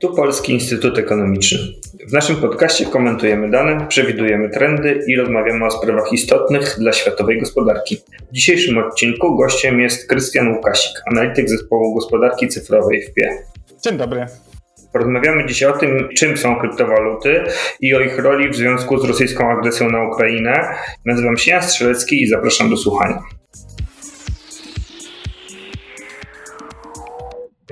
Tu Polski Instytut Ekonomiczny. W naszym podcaście komentujemy dane, przewidujemy trendy i rozmawiamy o sprawach istotnych dla światowej gospodarki. W dzisiejszym odcinku gościem jest Krystian Łukasik, analityk zespołu gospodarki cyfrowej w PIE. Dzień dobry. Porozmawiamy dzisiaj o tym, czym są kryptowaluty i o ich roli w związku z rosyjską agresją na Ukrainę. Nazywam się Jan Strzelecki i zapraszam do słuchania.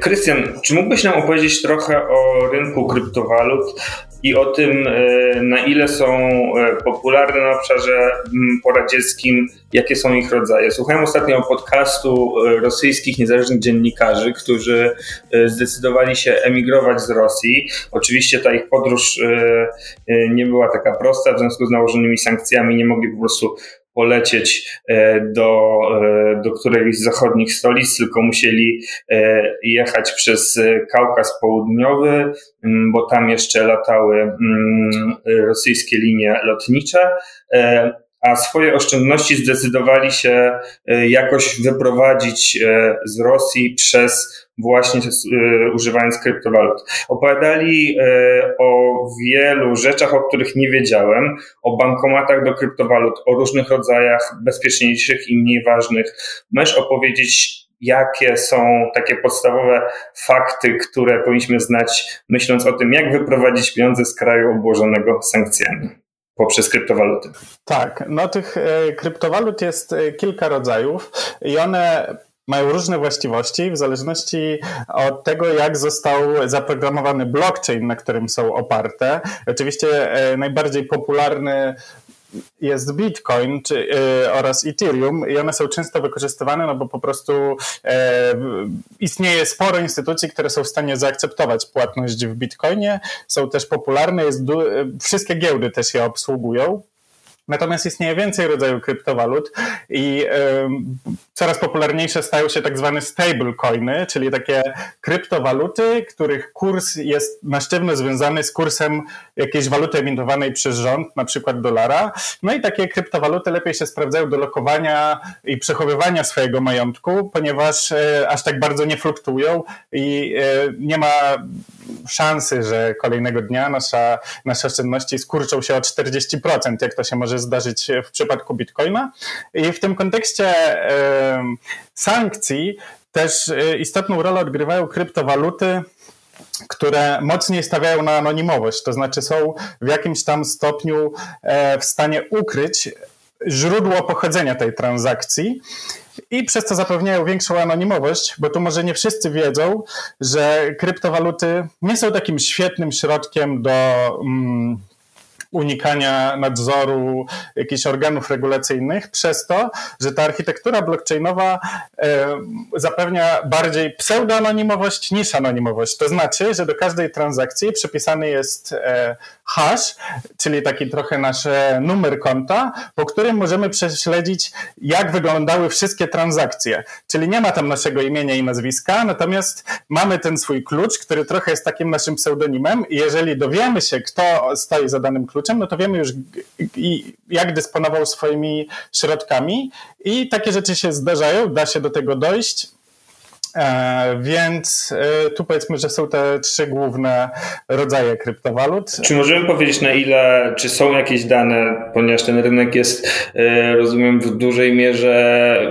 Krystian, czy mógłbyś nam opowiedzieć trochę o rynku kryptowalut i o tym, e, na ile są e, popularne na obszarze poradzieckim, jakie są ich rodzaje? Słuchałem ostatnio podcastu e, rosyjskich niezależnych dziennikarzy, którzy zdecydowali się emigrować z Rosji. Oczywiście ta ich podróż nie była taka prosta, w związku z nałożonymi sankcjami nie mogli po prostu polecieć e, do, e, do którejś z zachodnich stolic, tylko musieli e, jechać przez Kaukaz Południowy, bo tam jeszcze latały rosyjskie linie lotnicze a swoje oszczędności zdecydowali się jakoś wyprowadzić z Rosji przez właśnie e, używając kryptowalut. Opowiadali e, o wielu rzeczach, o których nie wiedziałem, o bankomatach do kryptowalut, o różnych rodzajach bezpieczniejszych i mniej ważnych. Możesz opowiedzieć, jakie są takie podstawowe fakty, które powinniśmy znać, myśląc o tym, jak wyprowadzić pieniądze z kraju obłożonego sankcjami poprzez kryptowaluty. Tak, no tych e, kryptowalut jest kilka rodzajów i one mają różne właściwości w zależności od tego, jak został zaprogramowany blockchain, na którym są oparte. Oczywiście e, najbardziej popularny jest Bitcoin czy, y, oraz Ethereum i one są często wykorzystywane, no bo po prostu e, istnieje sporo instytucji, które są w stanie zaakceptować płatność w Bitcoinie. Są też popularne, jest, wszystkie giełdy też je obsługują. Natomiast istnieje więcej rodzajów kryptowalut i y, coraz popularniejsze stają się tak zwane stablecoiny, czyli takie kryptowaluty, których kurs jest na sztywno związany z kursem jakiejś waluty emitowanej przez rząd, na przykład dolara. No i takie kryptowaluty lepiej się sprawdzają do lokowania i przechowywania swojego majątku, ponieważ y, aż tak bardzo nie fluktuują i y, nie ma szansy, że kolejnego dnia nasza, nasze oszczędności skurczą się o 40%, jak to się może zdarzyć w przypadku Bitcoina. I w tym kontekście sankcji też e, istotną rolę odgrywają kryptowaluty, które mocniej stawiają na anonimowość, to znaczy są w jakimś tam stopniu e, w stanie ukryć źródło pochodzenia tej transakcji i przez to zapewniają większą anonimowość, bo tu może nie wszyscy wiedzą, że kryptowaluty nie są takim świetnym środkiem do. Mm, unikania nadzoru jakichś organów regulacyjnych, przez to, że ta architektura blockchainowa zapewnia bardziej pseudoanonimowość niż anonimowość. To znaczy, że do każdej transakcji przypisany jest e, hash, czyli taki trochę nasz numer konta, po którym możemy prześledzić, jak wyglądały wszystkie transakcje. Czyli nie ma tam naszego imienia i nazwiska, natomiast mamy ten swój klucz, który trochę jest takim naszym pseudonimem i jeżeli dowiemy się, kto stoi za danym kluczem, no to wiemy już, jak dysponował swoimi środkami i takie rzeczy się zdarzają, da się do tego dojść. E, więc e, tu powiedzmy, że są te trzy główne rodzaje kryptowalut. Czy możemy powiedzieć na ile, czy są jakieś dane, ponieważ ten rynek jest, e, rozumiem, w dużej mierze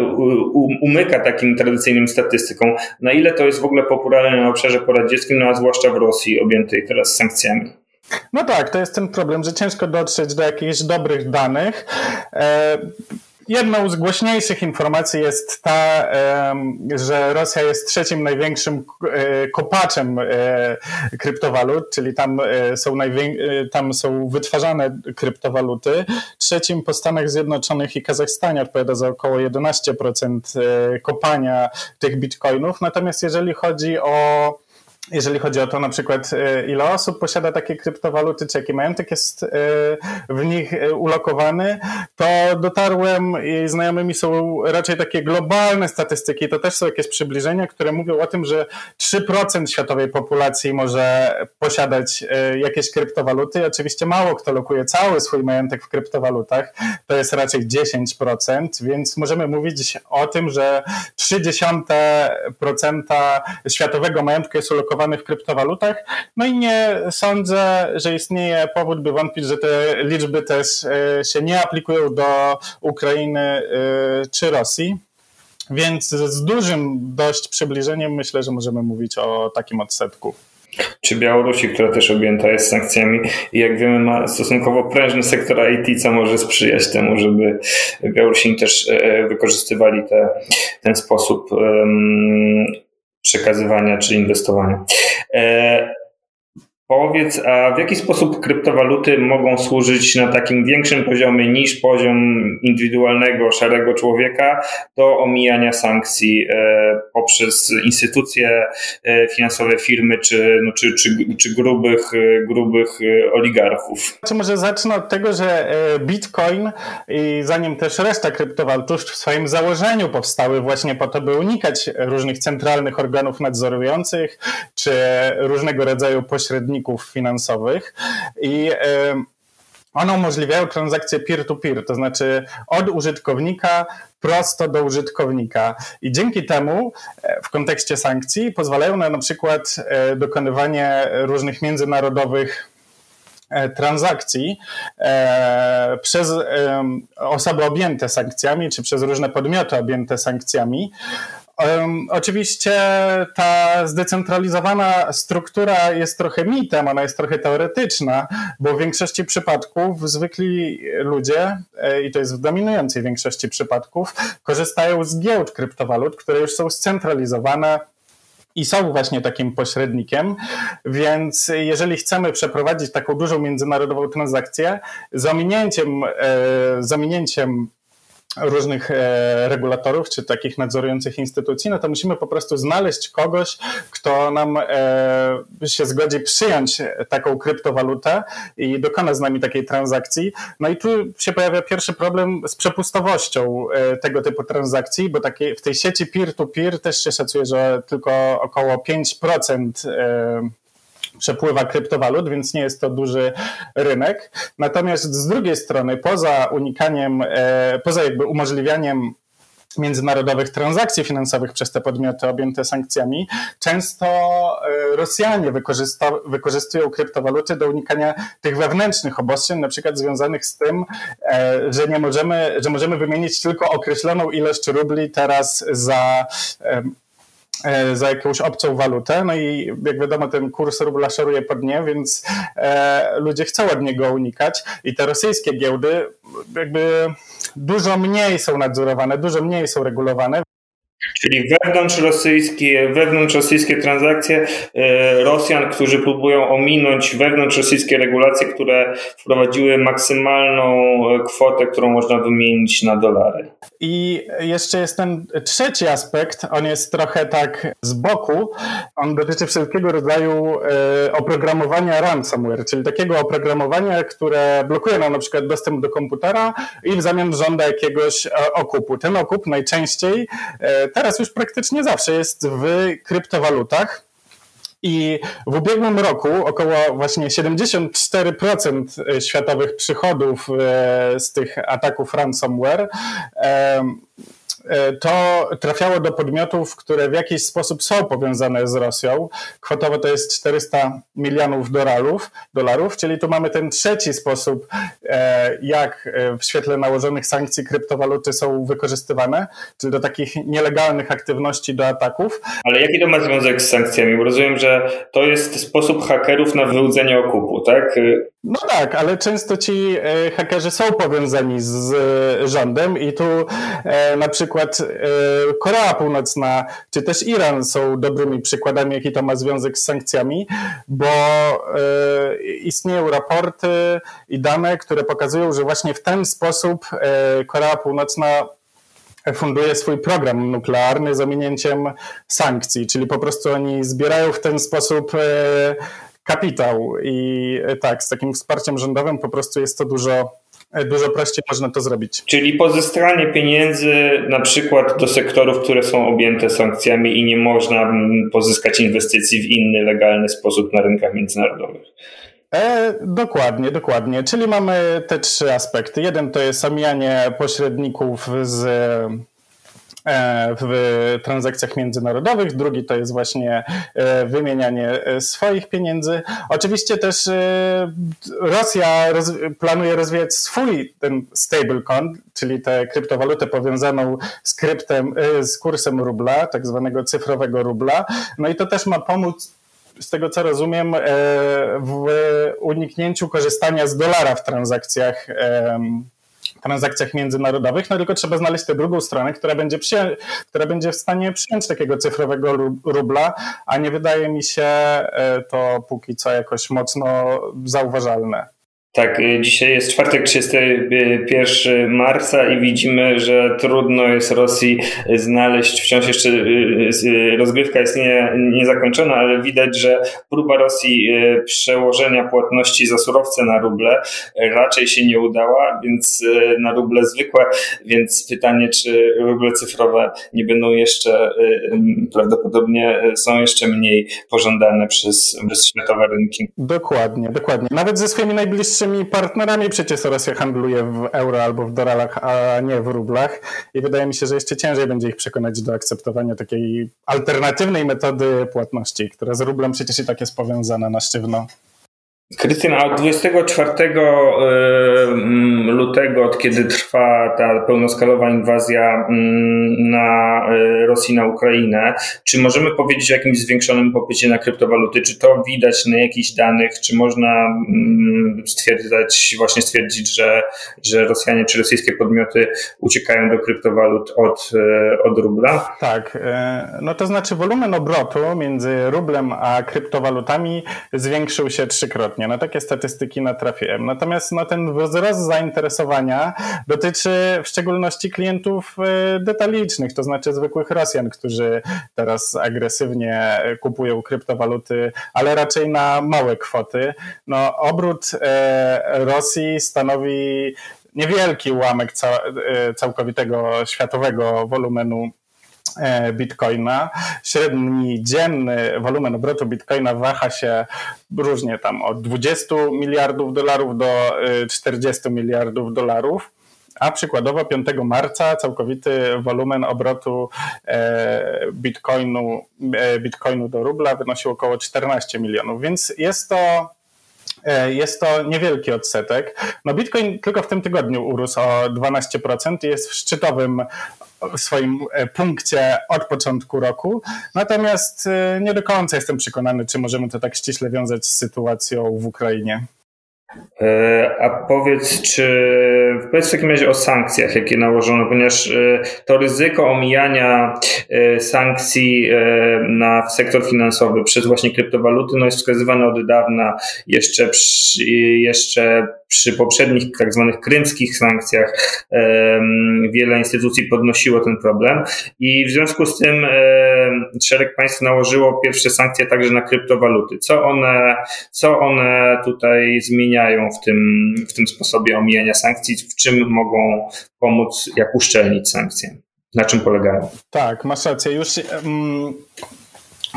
umyka takim tradycyjnym statystykom, na ile to jest w ogóle popularne na obszarze poradzieckim, no a zwłaszcza w Rosji objętej teraz sankcjami? No tak, to jest ten problem, że ciężko dotrzeć do jakichś dobrych danych. E, jedną z głośniejszych informacji jest ta, że Rosja jest trzecim największym e, kopaczem e, kryptowalut, czyli tam są, tam są wytwarzane kryptowaluty. Trzecim po Stanach Zjednoczonych i Kazachstanie odpowiada za około 11% kopania tych bitcoinów. Natomiast jeżeli chodzi o jeżeli chodzi o to na przykład, e, ile osób posiada takie kryptowaluty, czy jaki majątek jest e, w nich e, ulokowany, to dotarłem i znajomymi są raczej takie globalne statystyki, to też są jakieś przybliżenia, które mówią o tym, że 3% światowej populacji może posiadać jakieś kryptowaluty. Oczywiście mało kto lokuje cały swój majątek w kryptowalutach, to jest raczej 10%, więc możemy mówić o tym, że 0,3% światowego majątku jest ulokowany w kryptowalutach. No i nie sądzę, że istnieje powód, by wątpić, że te liczby też się nie aplikują do Ukrainy czy Rosji. Więc z dużym dość przybliżeniem myślę, że możemy mówić o takim odsetku czy Białorusi, która też objęta jest sankcjami i jak wiemy ma stosunkowo prężny sektor IT, co może sprzyjać temu, żeby Białorusini też e, wykorzystywali te, ten sposób przekazywania czy inwestowania. E, Powiedz, a w jaki sposób kryptowaluty mogą służyć na takim większym poziomie niż poziom indywidualnego, szarego człowieka do omijania sankcji e, poprzez instytucje e, finansowe, firmy czy, no, czy, czy, czy grubych, e, grubych oligarchów? Czy może zacznę od tego, że Bitcoin i zanim też reszta kryptowalut w swoim założeniu powstały właśnie po to, by unikać różnych centralnych organów nadzorujących czy różnego rodzaju pośredników finansowych i one umożliwiają transakcje peer-to-peer, to znaczy od użytkownika prosto do użytkownika. I dzięki temu e, w kontekście sankcji pozwalają na na przykład e, dokonywanie różnych międzynarodowych e, transakcji przez osoby objęte sankcjami, czy przez różne podmioty objęte sankcjami, Oczywiście ta zdecentralizowana struktura jest trochę mitem, ona jest trochę teoretyczna, bo w większości przypadków zwykli ludzie, e, i to jest w dominującej większości przypadków, korzystają z giełd kryptowalut, które już są scentralizowane, i są właśnie takim pośrednikiem, więc jeżeli chcemy przeprowadzić taką dużą międzynarodową transakcję z ominięciem, e, z ominięciem różnych e, regulatorów czy takich nadzorujących instytucji, no to musimy po prostu znaleźć kogoś, kto nam e, się zgodzi przyjąć taką kryptowalutę i dokona z nami takiej transakcji. No i tu się pojawia pierwszy problem z przepustowością e, tego typu transakcji, bo takie, w tej sieci peer-to-peer też się szacuje, że tylko około 5% przepływa kryptowalut, więc nie jest to duży rynek. Natomiast z drugiej strony, poza unikaniem, e, poza jakby umożliwianiem międzynarodowych transakcji finansowych przez te podmioty objęte sankcjami, często e, Rosjanie wykorzystują kryptowaluty do unikania tych wewnętrznych obostrzeń, na przykład związanych z tym, e, że nie możemy, że możemy wymienić tylko określoną ilość rubli teraz za za jakąś obcą walutę. No i jak wiadomo, ten kurs rubla szoruje pod nie, więc e, ludzie chcą od niego unikać. I te rosyjskie giełdy jakby dużo mniej są nadzorowane, dużo mniej są regulowane. Czyli wewnątrz rosyjskie, wewnątrz rosyjskie transakcje e, Rosjan, którzy próbują ominąć wewnątrz rosyjskie regulacje, które wprowadziły maksymalną kwotę, którą można wymienić na dolary. I jeszcze jest ten trzeci aspekt, on jest trochę tak z boku. On dotyczy wszelkiego rodzaju e, oprogramowania ransomware, czyli takiego oprogramowania, które blokuje nam na przykład dostęp do komputera i w zamian żąda jakiegoś e, okupu. Ten okup najczęściej, e, teraz już praktycznie zawsze jest w kryptowalutach. I w ubiegłym roku około właśnie 74% światowych przychodów e, z tych ataków ransomware E, to trafiało do podmiotów, które w jakiś sposób są powiązane z Rosją. Kwotowo to jest 400 milionów dolarów, dolarów czyli tu mamy ten trzeci sposób, e, jak e, w świetle nałożonych sankcji kryptowaluty są wykorzystywane, czyli do takich nielegalnych aktywności, do ataków. Ale jaki to ma związek z sankcjami? Bo rozumiem, że to jest sposób hakerów na wyłudzenie okupu, tak? No tak, ale często ci hakerzy są powiązani z rządem i tu na przykład e, Korea Północna czy też Iran są dobrymi przykładami, jaki to ma związek z sankcjami, bo e, istnieją raporty i dane, które pokazują, że właśnie w ten sposób e, Korea Północna funduje swój program nuklearny z ominięciem sankcji, czyli po prostu oni zbierają w ten sposób kapitał i tak, z takim wsparciem rządowym po prostu jest to dużo E, dużo prościej można to zrobić. Czyli pozyskanie pieniędzy na przykład do sektorów, które są objęte sankcjami i nie można pozyskać inwestycji w inny legalny sposób na rynkach międzynarodowych. E, dokładnie, dokładnie. Czyli mamy te trzy aspekty. Jeden to jest omijanie pośredników z E, w transakcjach międzynarodowych, drugi to jest właśnie e, wymienianie e, swoich pieniędzy. Oczywiście też Rosja roz planuje rozwijać swój ten stablecoin, czyli tę kryptowalutę powiązaną z kryptem, z kursem rubla, tak zwanego cyfrowego rubla. No i to też ma pomóc z tego co rozumiem, w uniknięciu korzystania z dolara w transakcjach transakcjach międzynarodowych, no tylko trzeba znaleźć tę drugą stronę, która będzie, przy, która będzie w stanie przyjąć takiego cyfrowego rubla, a nie wydaje mi się e, to póki co jakoś mocno zauważalne. Tak, y, dzisiaj jest czwartek 31 marca i widzimy, że trudno jest Rosji znaleźć, wciąż jeszcze y, y, rozgrywka jest nie, niezakończona, ale widać, że próba Rosji przełożenia płatności za surowce na ruble raczej się nie udała, więc na ruble zwykłe, więc pytanie, czy ruble cyfrowe nie będą jeszcze, prawdopodobnie są jeszcze mniej pożądane przez, przez światowe rynki. Dokładnie, dokładnie. Nawet ze swoimi najbliższymi największymi partnerami przecież Rosja handluje w euro albo w dolarach, a nie w rublach. I wydaje mi się, że jeszcze ciężej będzie ich przekonać do akceptowania takiej alternatywnej metody płatności, która z rublem przecież i tak jest powiązana na sztywno. Krystian, a od 24 lutego, od kiedy trwa ta pełnoskalowa inwazja na Rosji na Ukrainę, czy możemy powiedzieć o jakimś zwiększonym popycie na kryptowaluty? Czy to widać na jakichś danych? Czy można stwierdzać, właśnie stwierdzić, że, że Rosjanie czy rosyjskie podmioty uciekają do kryptowalut od, e, od rubla? Tak, e, no to znaczy wolumen obrotu między rublem a kryptowalutami zwiększył się trzykrotnie na no, takie statystyki natrafiłem. Natomiast no, ten wzrost zainteresowania dotyczy w szczególności klientów e, detalicznych, to znaczy zwykłych Rosjan, którzy teraz agresywnie kupują kryptowaluty, ale raczej na małe kwoty. No, obrót e, Rosji stanowi niewielki ułamek całkowitego światowego wolumenu bitcoina. Średni dzienny wolumen obrotu bitcoina waha się różnie tam od 20 miliardów dolarów do 40 e, miliardów dolarów. A przykładowo 5 marca całkowity wolumen obrotu e, bitcoinu, bitcoinu do rubla wynosił około 14 milionów, więc jest to jest to niewielki odsetek. No Bitcoin tylko w tym tygodniu urósł o 12% i jest w szczytowym w swoim e, punkcie od początku roku. Natomiast e, nie do końca jestem przekonany, czy możemy to tak ściśle wiązać z sytuacją w Ukrainie. E, a powiedz, czy powiedz w takim razie o sankcjach, jakie nałożono, ponieważ to ryzyko omijania sankcji na sektor finansowy przez właśnie kryptowaluty no jest wskazywane od dawna, jeszcze, jeszcze przy poprzednich tak zwanych krymskich sankcjach wiele instytucji podnosiło ten problem i w związku z tym szereg państw nałożyło pierwsze sankcje także na kryptowaluty. Co one, co one tutaj zmieniają? w tym, w tym sposobie omijania sankcji, w czym mogą pomóc, jak uszczelnić sankcje, na czym polegają. Tak, masz rację. Już um,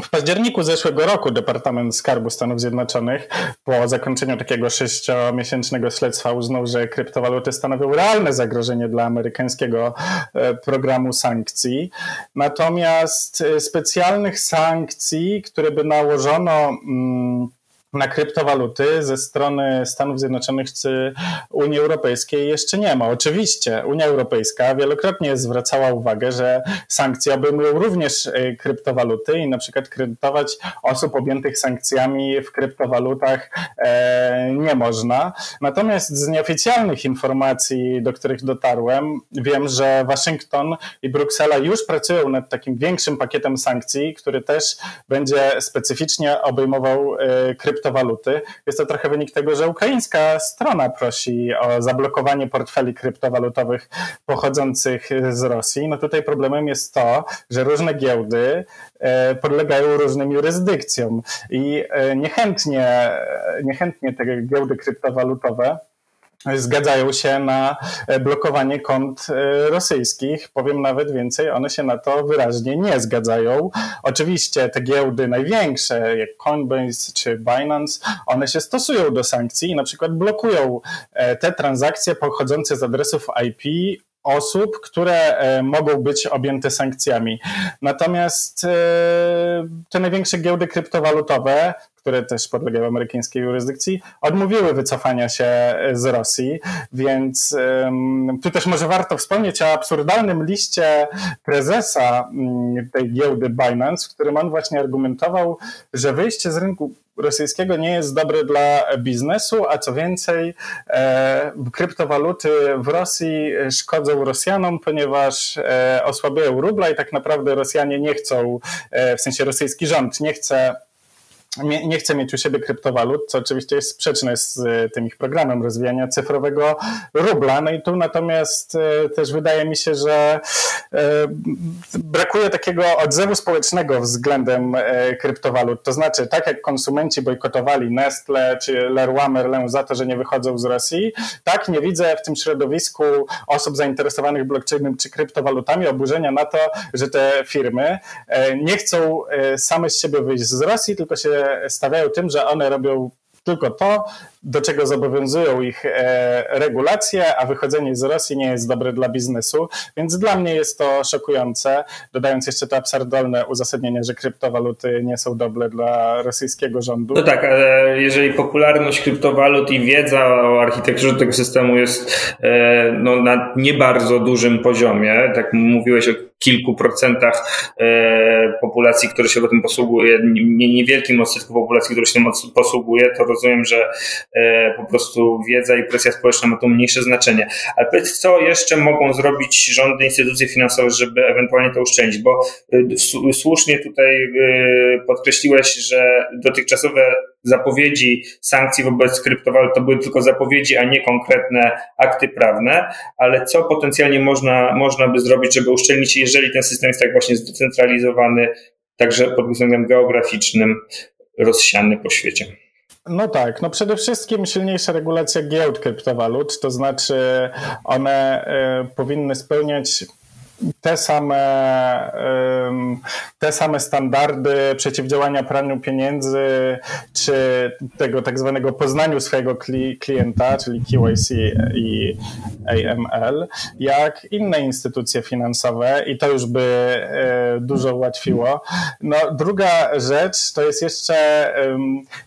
w październiku zeszłego roku Departament Skarbu Stanów Zjednoczonych po zakończeniu takiego sześciomiesięcznego śledztwa uznał, że kryptowaluty stanowią realne zagrożenie dla amerykańskiego e, programu sankcji. Natomiast e, specjalnych sankcji, które by nałożono mm, na kryptowaluty ze strony Stanów Zjednoczonych czy Unii Europejskiej jeszcze nie ma. Oczywiście Unia Europejska wielokrotnie zwracała uwagę, że sankcje obejmują również y, kryptowaluty i na przykład kredytować osób objętych sankcjami w kryptowalutach e, nie można. Natomiast z nieoficjalnych informacji, do których dotarłem, wiem, że Waszyngton i Bruksela już pracują nad takim większym pakietem sankcji, który też będzie specyficznie obejmował kryptowaluty kryptowaluty. Jest to trochę wynik tego, że ukraińska strona prosi o zablokowanie portfeli kryptowalutowych pochodzących z Rosji. No tutaj problemem jest to, że różne giełdy e, podlegają różnym jurysdykcjom i e, niechętnie, niechętnie te giełdy kryptowalutowe zgadzają się na e, blokowanie kont e, rosyjskich. Powiem nawet więcej, one się na to wyraźnie nie zgadzają. Oczywiście te giełdy największe, jak Coinbase czy Binance, one się stosują do sankcji i na przykład blokują e, te transakcje pochodzące z adresów IP osób, które mogą być objęte sankcjami. Natomiast te największe giełdy kryptowalutowe, które też podlegają amerykańskiej jurysdykcji, odmówiły wycofania się z Rosji, więc tu też może warto wspomnieć o absurdalnym liście prezesa mm, tej giełdy Binance, w którym on właśnie argumentował, że wyjście z rynku rosyjskiego nie jest dobre dla biznesu, a co więcej, e, kryptowaluty w Rosji szkodzą Rosjanom, ponieważ e, osłabiają rubla i tak naprawdę Rosjanie nie chcą, e, w sensie rosyjski rząd nie chce nie, nie chce mieć u siebie kryptowalut, co oczywiście jest sprzeczne z e, tym ich programem rozwijania cyfrowego rubla. No i tu natomiast e, też wydaje mi się, że e, brakuje takiego odzewu społecznego względem kryptowalut. To znaczy, tak jak konsumenci bojkotowali Nestle czy Leroy Merlin za to, że nie wychodzą z Rosji, tak nie widzę w tym środowisku osób zainteresowanych blockchainem czy kryptowalutami oburzenia na to, że te firmy nie chcą same z siebie wyjść z Rosji, tylko się stawiają tym, że one robią tylko to, do czego zobowiązują ich e, regulacje, a wychodzenie z Rosji nie jest dobre dla biznesu, więc dla mnie jest to szokujące, dodając jeszcze to absurdalne uzasadnienie, że kryptowaluty nie są dobre dla rosyjskiego rządu. No tak, ale jeżeli popularność kryptowalut i wiedza o architekturze tego systemu jest e, no, na nie bardzo dużym poziomie, tak mówiłeś o kilku procentach e, populacji, które się tym posługuje, niewielkim odsetku populacji, które się tym posługuje, to rozumiem, że e, po prostu wiedza i presja społeczna ma tu mniejsze znaczenie. Ale powiedz, co jeszcze mogą zrobić rządy, instytucje finansowe, żeby ewentualnie to uszczędzić? Bo e, słusznie tutaj podkreśliłeś, że dotychczasowe zapowiedzi sankcji wobec kryptowalut to były tylko zapowiedzi, a nie konkretne akty prawne, ale co potencjalnie można, można by zrobić, żeby uszczelnić, jeżeli ten system jest tak właśnie zdecentralizowany, także pod względem geograficznym, rozsiany po świecie? No tak, no przede wszystkim silniejsza regulacja giełd kryptowalut, to znaczy one y, powinny spełniać te same, te same standardy przeciwdziałania praniu pieniędzy, czy tego tak zwanego poznaniu swojego klienta, czyli KYC i AML, jak inne instytucje finansowe i to już by e, dużo ułatwiło. No, druga rzecz to jest jeszcze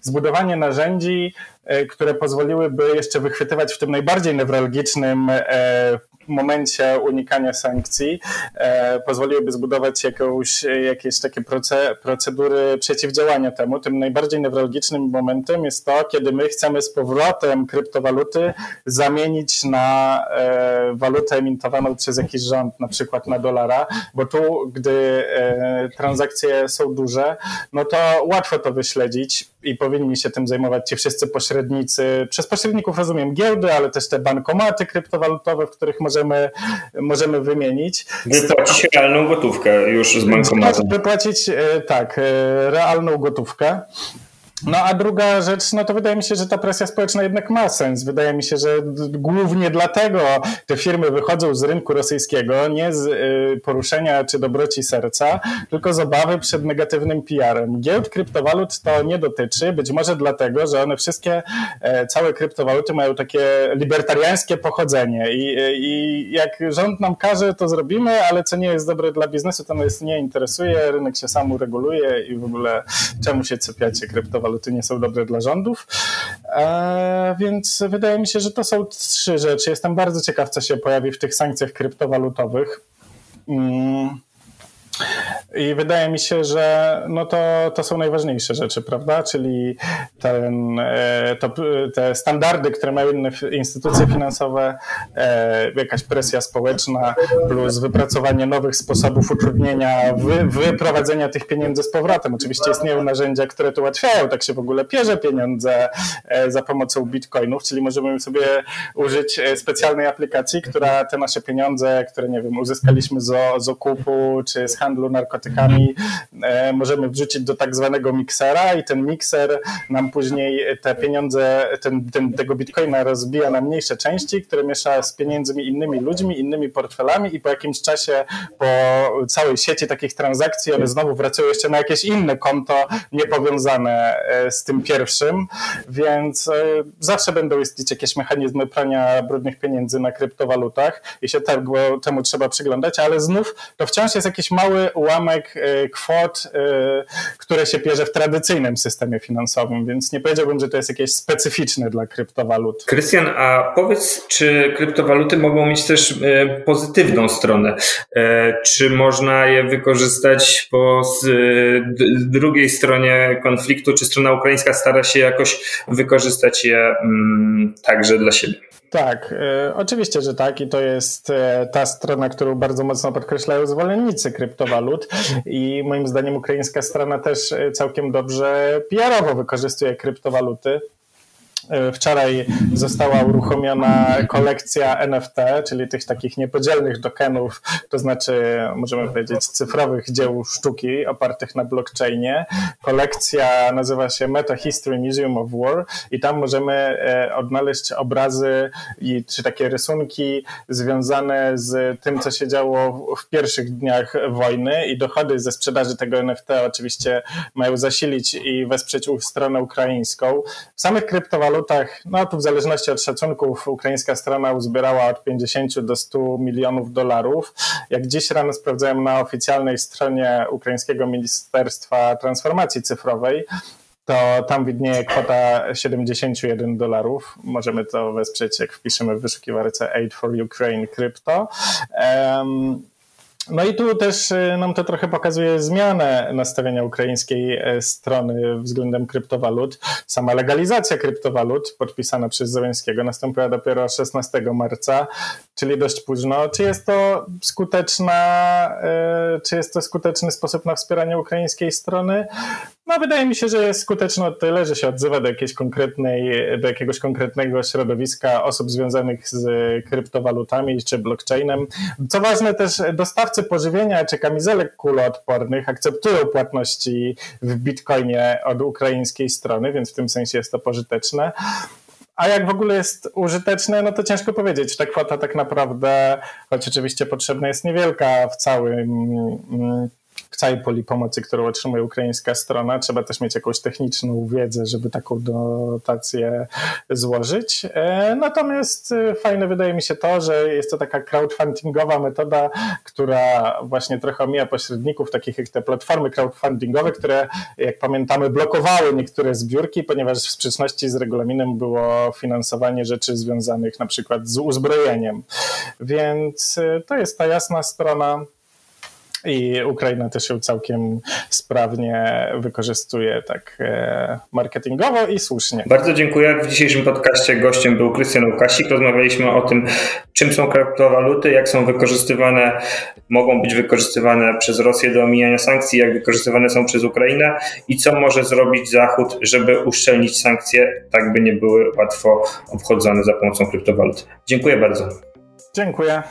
zbudowanie narzędzi, e, które pozwoliłyby jeszcze wychwytywać w tym najbardziej newralgicznym e, momencie unikania sankcji e, pozwoliłyby zbudować jakąś, jakieś takie procedury przeciwdziałania temu. Tym najbardziej newralgicznym momentem jest to, kiedy my chcemy z powrotem kryptowaluty zamienić na e, walutę emitowaną przez jakiś rząd, na przykład na dolara, bo tu, gdy e, transakcje są duże, no to łatwo to wyśledzić i powinni się tym zajmować ci wszyscy pośrednicy. Przez pośredników rozumiem giełdy, ale też te bankomaty kryptowalutowe, w których możemy, możemy wymienić. Wypłacić realną gotówkę już z bankomatu. Wypłacić, e, tak, e, realną gotówkę. No a druga rzecz, no to wydaje mi się, że ta presja społeczna jednak ma sens. Wydaje mi się, że głównie dlatego te firmy wychodzą z rynku rosyjskiego nie z y, poruszenia czy dobroci serca, tylko z obawy przed negatywnym PR-em. Giełd kryptowalut to nie dotyczy, być może dlatego, że one wszystkie, e, całe kryptowaluty mają takie libertariańskie pochodzenie i, i jak rząd nam każe, to zrobimy, ale co nie jest dobre dla biznesu, to nas nie interesuje, rynek się sam ureguluje i w ogóle czemu się czepiacie kryptowalut? Waluty nie są dobre dla rządów. E, więc wydaje mi się, że to są trzy rzeczy. Jestem bardzo ciekaw, co się pojawi w tych sankcjach kryptowalutowych. I wydaje mi się, że no to, to są najważniejsze rzeczy, prawda? Czyli ten, e, to, te standardy, które mają inne instytucje finansowe, e, jakaś presja społeczna, plus wypracowanie nowych sposobów utrudnienia wy, wyprowadzenia tych pieniędzy z powrotem. Oczywiście istnieją narzędzia, które to ułatwiają, tak się w ogóle pierze pieniądze e, za pomocą bitcoinów, czyli możemy sobie użyć specjalnej aplikacji, która te nasze pieniądze, które nie wiem, uzyskaliśmy z, z okupu czy z handlu narkotykami, narkotykami e, możemy wrzucić do tak zwanego miksera i ten mikser nam później te pieniądze, ten, ten, tego bitcoina rozbija na mniejsze części, które miesza z pieniędzmi innymi ludźmi, innymi portfelami i po jakimś czasie po całej sieci takich transakcji one znowu wracają jeszcze na jakieś inne konto niepowiązane e, z tym pierwszym, więc e, zawsze będą istnieć jakieś mechanizmy prania brudnych pieniędzy na kryptowalutach i się temu trzeba przyglądać, ale znów to wciąż jest jakiś mały ułamek e, kwot, które się bierze w tradycyjnym systemie finansowym, więc nie powiedziałbym, że to jest jakieś specyficzne dla kryptowalut. Krystian, a powiedz, czy kryptowaluty mogą mieć też pozytywną stronę? Czy można je wykorzystać po drugiej stronie konfliktu, czy strona ukraińska stara się jakoś wykorzystać je mm, także dla siebie? Tak, e, oczywiście, że tak i to jest e, ta strona, którą bardzo mocno podkreślają zwolennicy kryptowalut i moim zdaniem ukraińska strona też e, całkiem dobrze PR-owo wykorzystuje kryptowaluty. E, wczoraj została uruchomiona kolekcja NFT, czyli tych takich niepodzielnych tokenów, to znaczy, możemy powiedzieć, cyfrowych dzieł sztuki opartych na blockchainie. Kolekcja nazywa się Meta History Museum of War i tam możemy e, odnaleźć obrazy i czy takie rysunki związane z tym, co się działo w pierwszych dniach wojny i dochody ze sprzedaży tego NFT oczywiście mają zasilić i wesprzeć stronę ukraińską. W samych kryptowalutach walutach, no to w zależności od szacunków ukraińska strona uzbierała od 50 do 100 milionów dolarów. Jak dziś rano sprawdzałem na oficjalnej stronie ukraińskiego Ministerstwa Transformacji Cyfrowej, to tam widnieje kwota 71 dolarów. Możemy to wesprzeć, jak wpiszemy w wyszukiwarce Aid for Ukraine Crypto. Um, no i tu też y, nam to trochę pokazuje zmianę nastawienia ukraińskiej e, strony względem kryptowalut. Sama legalizacja kryptowalut podpisana przez Zełenskiego nastąpiła dopiero 16 marca, czyli dość późno. Czy jest to skuteczna, e, czy jest to skuteczny sposób na wspieranie ukraińskiej strony? No, wydaje mi się, że jest skuteczny o tyle, że się odzywa do jakiejś konkretnej, do jakiegoś konkretnego środowiska osób związanych z kryptowalutami czy blockchainem. Co ważne, też dostawcy pożywienia czy kamizelek kuloodpornych akceptują płatności w bitcoinie od ukraińskiej strony, więc w tym sensie jest to pożyteczne. A jak w ogóle jest użyteczne, no to ciężko powiedzieć. Ta kwota tak naprawdę, choć oczywiście potrzebna jest niewielka w całym mm, całej poli pomocy, którą otrzymuje ukraińska strona. Trzeba też mieć jakąś techniczną wiedzę, żeby taką dotację złożyć. E, natomiast e, fajne wydaje mi się to, że jest to taka crowdfundingowa metoda, która właśnie trochę omija pośredników, takich jak te platformy crowdfundingowe, które, jak pamiętamy, blokowały niektóre zbiórki, ponieważ w sprzeczności z regulaminem było finansowanie rzeczy związanych na przykład z uzbrojeniem. Więc e, to jest ta jasna strona i Ukraina też ją całkiem sprawnie wykorzystuje tak e, marketingowo i słusznie. Bardzo dziękuję. W dzisiejszym podcaście gościem był Krystian Łukasik. Rozmawialiśmy o tym, czym są kryptowaluty, jak są wykorzystywane, mogą być wykorzystywane przez Rosję do omijania sankcji, jak wykorzystywane są przez Ukrainę i co może zrobić Zachód, żeby uszczelnić sankcje, tak by nie były łatwo obchodzone za pomocą kryptowalut. Dziękuję bardzo. Dziękuję.